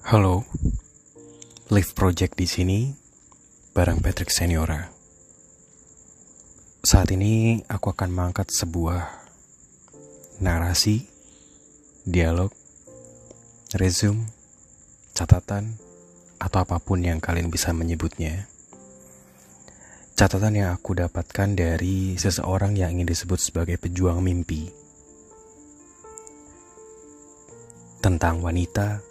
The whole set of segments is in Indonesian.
Halo, Live Project di sini, bareng Patrick Seniora. Saat ini aku akan mengangkat sebuah narasi, dialog, resume, catatan, atau apa pun yang kalian bisa menyebutnya. Catatan yang aku dapatkan dari seseorang yang ingin disebut sebagai pejuang mimpi. Tentang wanita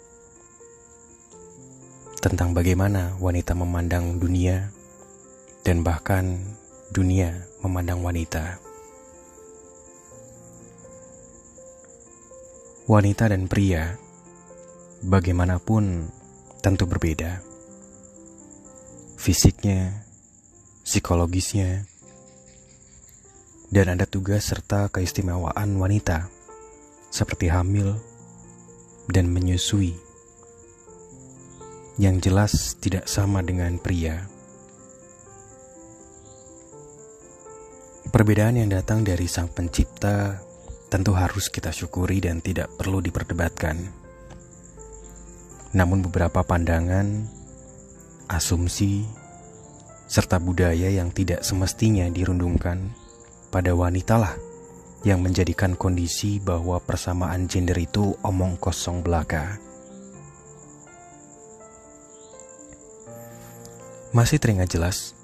tentang bagaimana wanita memandang dunia dan bahkan dunia memandang wanita. Wanita dan pria bagaimanapun tentu berbeda. Fisiknya, psikologisnya, dan ada tugas serta keistimewaan wanita seperti hamil dan menyusui yang jelas tidak sama dengan pria. Perbedaan yang datang dari Sang Pencipta tentu harus kita syukuri dan tidak perlu diperdebatkan. Namun, beberapa pandangan, asumsi, serta budaya yang tidak semestinya dirundungkan pada wanita lah yang menjadikan kondisi bahwa persamaan gender itu omong kosong belaka. Masih teringat jelas,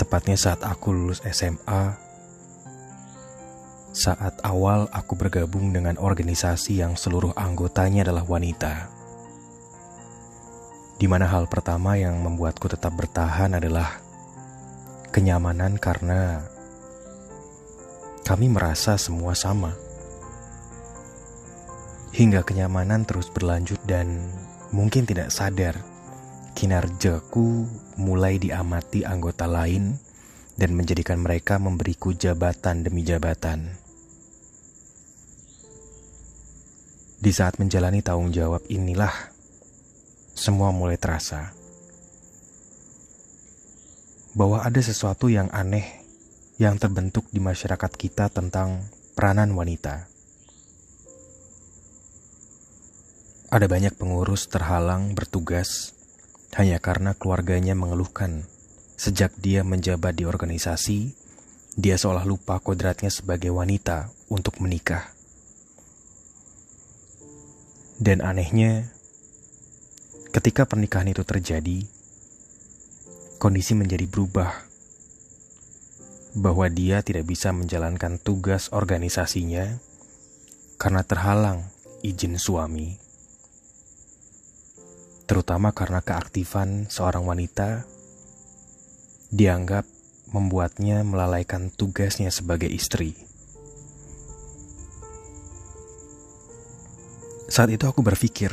tepatnya saat aku lulus SMA, saat awal aku bergabung dengan organisasi yang seluruh anggotanya adalah wanita. Di mana hal pertama yang membuatku tetap bertahan adalah kenyamanan karena kami merasa semua sama. Hingga kenyamanan terus berlanjut dan mungkin tidak sadar Kinerjaku mulai diamati anggota lain dan menjadikan mereka memberiku jabatan demi jabatan. Di saat menjalani tanggung jawab inilah semua mulai terasa bahwa ada sesuatu yang aneh yang terbentuk di masyarakat kita tentang peranan wanita. Ada banyak pengurus terhalang bertugas hanya karena keluarganya mengeluhkan. Sejak dia menjabat di organisasi, dia seolah lupa kodratnya sebagai wanita untuk menikah. Dan anehnya, ketika pernikahan itu terjadi, kondisi menjadi berubah. Bahwa dia tidak bisa menjalankan tugas organisasinya karena terhalang izin suami terutama karena keaktifan seorang wanita dianggap membuatnya melalaikan tugasnya sebagai istri. Saat itu aku berpikir,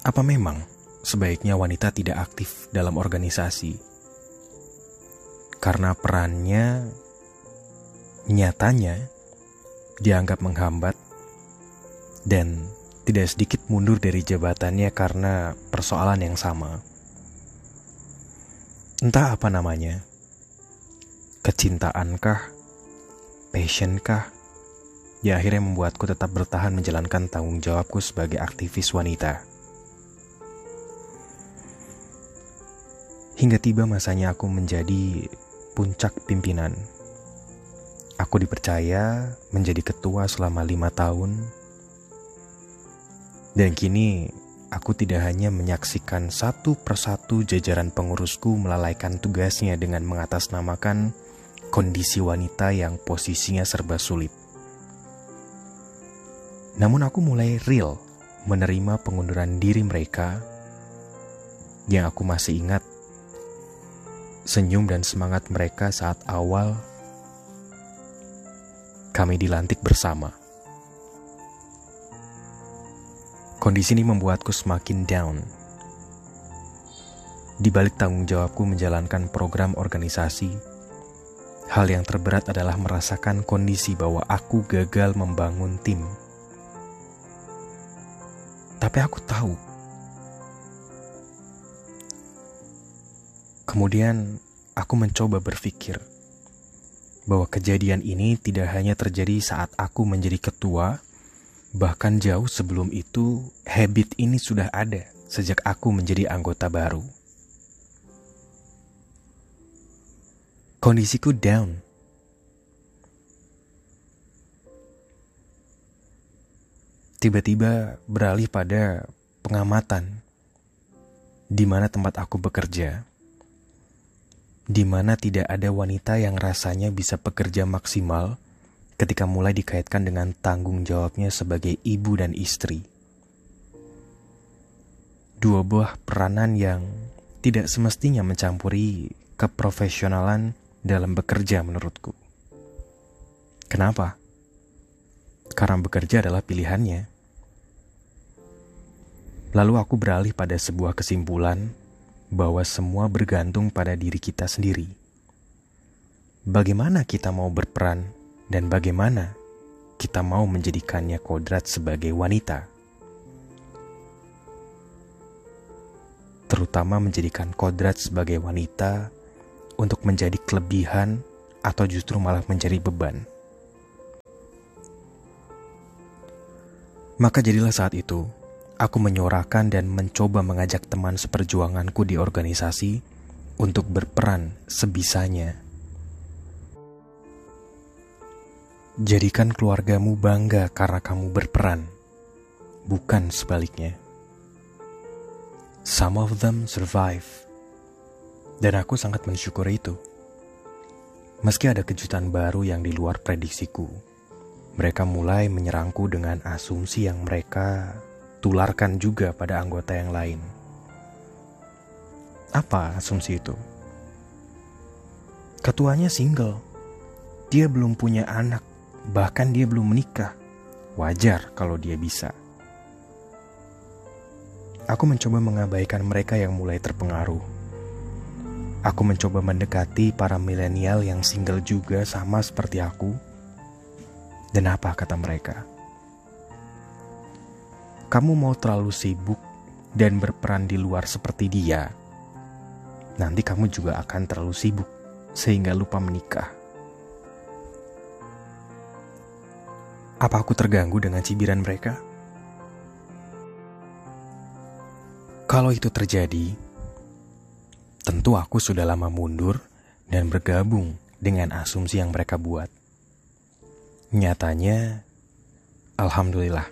apa memang sebaiknya wanita tidak aktif dalam organisasi? Karena perannya nyatanya dianggap menghambat dan tidak sedikit mundur dari jabatannya karena persoalan yang sama. Entah apa namanya, kecintaankah, passionkah, ya akhirnya membuatku tetap bertahan menjalankan tanggung jawabku sebagai aktivis wanita. Hingga tiba masanya aku menjadi puncak pimpinan. Aku dipercaya menjadi ketua selama lima tahun dan kini aku tidak hanya menyaksikan satu persatu jajaran pengurusku melalaikan tugasnya dengan mengatasnamakan kondisi wanita yang posisinya serba sulit. Namun aku mulai real menerima pengunduran diri mereka yang aku masih ingat senyum dan semangat mereka saat awal kami dilantik bersama. Kondisi ini membuatku semakin down. Di balik tanggung jawabku menjalankan program organisasi, hal yang terberat adalah merasakan kondisi bahwa aku gagal membangun tim. Tapi aku tahu. Kemudian aku mencoba berpikir bahwa kejadian ini tidak hanya terjadi saat aku menjadi ketua Bahkan jauh sebelum itu, habit ini sudah ada sejak aku menjadi anggota baru. Kondisiku down. Tiba-tiba beralih pada pengamatan di mana tempat aku bekerja, di mana tidak ada wanita yang rasanya bisa bekerja maksimal ketika mulai dikaitkan dengan tanggung jawabnya sebagai ibu dan istri. Dua buah peranan yang tidak semestinya mencampuri keprofesionalan dalam bekerja menurutku. Kenapa? Karena bekerja adalah pilihannya. Lalu aku beralih pada sebuah kesimpulan bahwa semua bergantung pada diri kita sendiri. Bagaimana kita mau berperan dan bagaimana kita mau menjadikannya kodrat sebagai wanita. Terutama menjadikan kodrat sebagai wanita untuk menjadi kelebihan atau justru malah menjadi beban. Maka jadilah saat itu, aku menyorakan dan mencoba mengajak teman seperjuanganku di organisasi untuk berperan sebisanya Jadikan keluargamu bangga karena kamu berperan, bukan sebaliknya. Some of them survive, dan aku sangat mensyukuri itu. Meski ada kejutan baru yang di luar prediksiku, mereka mulai menyerangku dengan asumsi yang mereka tularkan juga pada anggota yang lain. Apa asumsi itu? Ketuanya single, dia belum punya anak Bahkan dia belum menikah. Wajar kalau dia bisa. Aku mencoba mengabaikan mereka yang mulai terpengaruh. Aku mencoba mendekati para milenial yang single juga sama seperti aku. Dan apa kata mereka? Kamu mau terlalu sibuk dan berperan di luar seperti dia. Nanti kamu juga akan terlalu sibuk sehingga lupa menikah. Apa aku terganggu dengan cibiran mereka? Kalau itu terjadi, tentu aku sudah lama mundur dan bergabung dengan asumsi yang mereka buat. Nyatanya, alhamdulillah,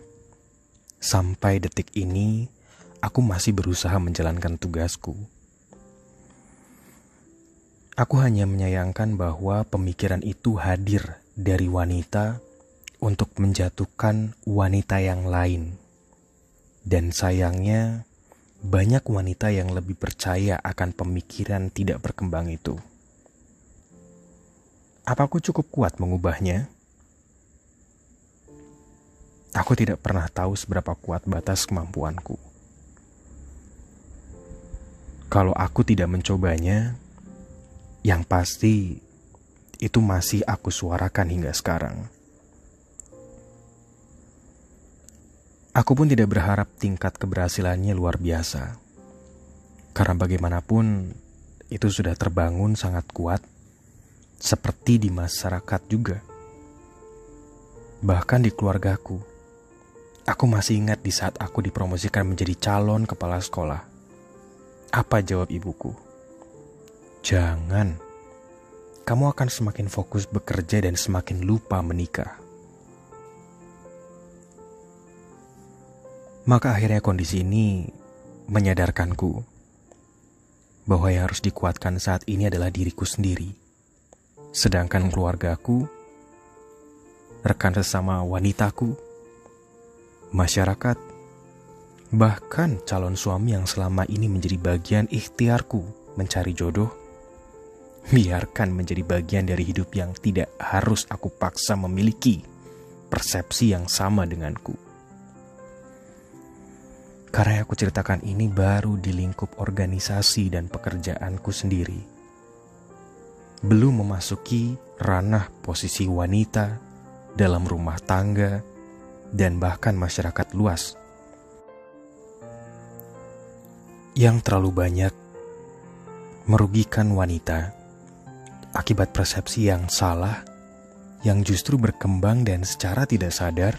sampai detik ini aku masih berusaha menjalankan tugasku. Aku hanya menyayangkan bahwa pemikiran itu hadir dari wanita untuk menjatuhkan wanita yang lain. Dan sayangnya, banyak wanita yang lebih percaya akan pemikiran tidak berkembang itu. Apaku cukup kuat mengubahnya? Aku tidak pernah tahu seberapa kuat batas kemampuanku. Kalau aku tidak mencobanya, yang pasti itu masih aku suarakan hingga sekarang. Aku pun tidak berharap tingkat keberhasilannya luar biasa. Karena bagaimanapun itu sudah terbangun sangat kuat seperti di masyarakat juga. Bahkan di keluargaku. Aku masih ingat di saat aku dipromosikan menjadi calon kepala sekolah. Apa jawab ibuku? Jangan. Kamu akan semakin fokus bekerja dan semakin lupa menikah. Maka akhirnya kondisi ini menyadarkanku bahwa yang harus dikuatkan saat ini adalah diriku sendiri. Sedangkan keluargaku, rekan sesama wanitaku, masyarakat, bahkan calon suami yang selama ini menjadi bagian ikhtiarku mencari jodoh, biarkan menjadi bagian dari hidup yang tidak harus aku paksa memiliki persepsi yang sama denganku. Karena aku ceritakan ini baru di lingkup organisasi dan pekerjaanku sendiri. Belum memasuki ranah posisi wanita dalam rumah tangga dan bahkan masyarakat luas. Yang terlalu banyak merugikan wanita akibat persepsi yang salah yang justru berkembang dan secara tidak sadar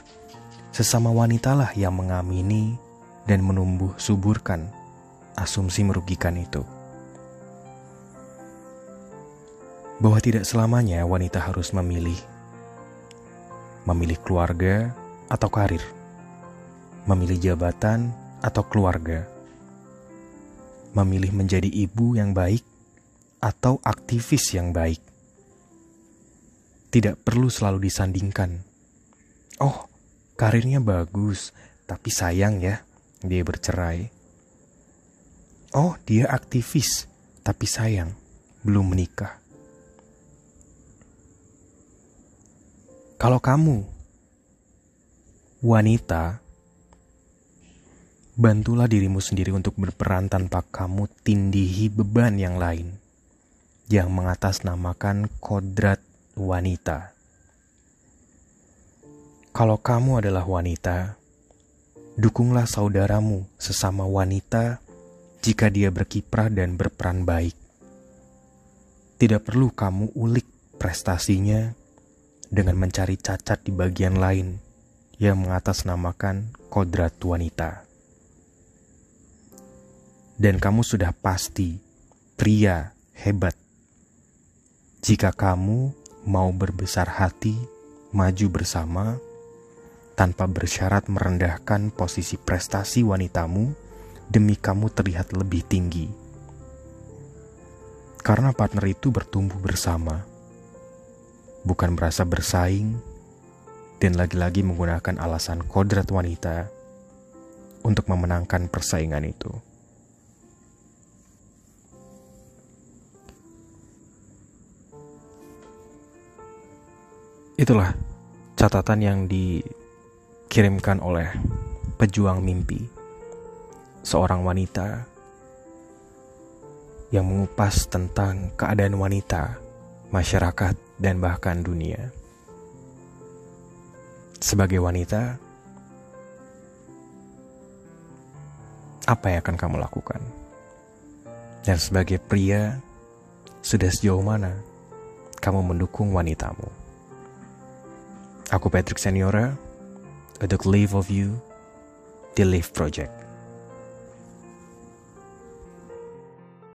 sesama wanitalah yang mengamini dan menumbuh suburkan asumsi merugikan itu. Bahwa tidak selamanya wanita harus memilih memilih keluarga atau karir, memilih jabatan atau keluarga, memilih menjadi ibu yang baik atau aktivis yang baik. Tidak perlu selalu disandingkan. Oh, karirnya bagus, tapi sayang ya, dia bercerai. Oh, dia aktivis, tapi sayang, belum menikah. Kalau kamu wanita, bantulah dirimu sendiri untuk berperan tanpa kamu tindihi beban yang lain yang mengatasnamakan kodrat wanita. Kalau kamu adalah wanita, dukunglah saudaramu sesama wanita jika dia berkiprah dan berperan baik. Tidak perlu kamu ulik prestasinya dengan mencari cacat di bagian lain yang mengatasnamakan kodrat wanita dan kamu sudah pasti pria hebat. Jika kamu mau berbesar hati, maju bersama, tanpa bersyarat merendahkan posisi prestasi wanitamu demi kamu terlihat lebih tinggi. Karena partner itu bertumbuh bersama, bukan merasa bersaing, dan lagi-lagi menggunakan alasan kodrat wanita untuk memenangkan persaingan itu. Itulah catatan yang dikirimkan oleh pejuang mimpi, seorang wanita yang mengupas tentang keadaan wanita, masyarakat, dan bahkan dunia. Sebagai wanita, apa yang akan kamu lakukan? Dan sebagai pria, sudah sejauh mana kamu mendukung wanitamu? Aku Patrick Seniora untuk Live of You, The Live Project.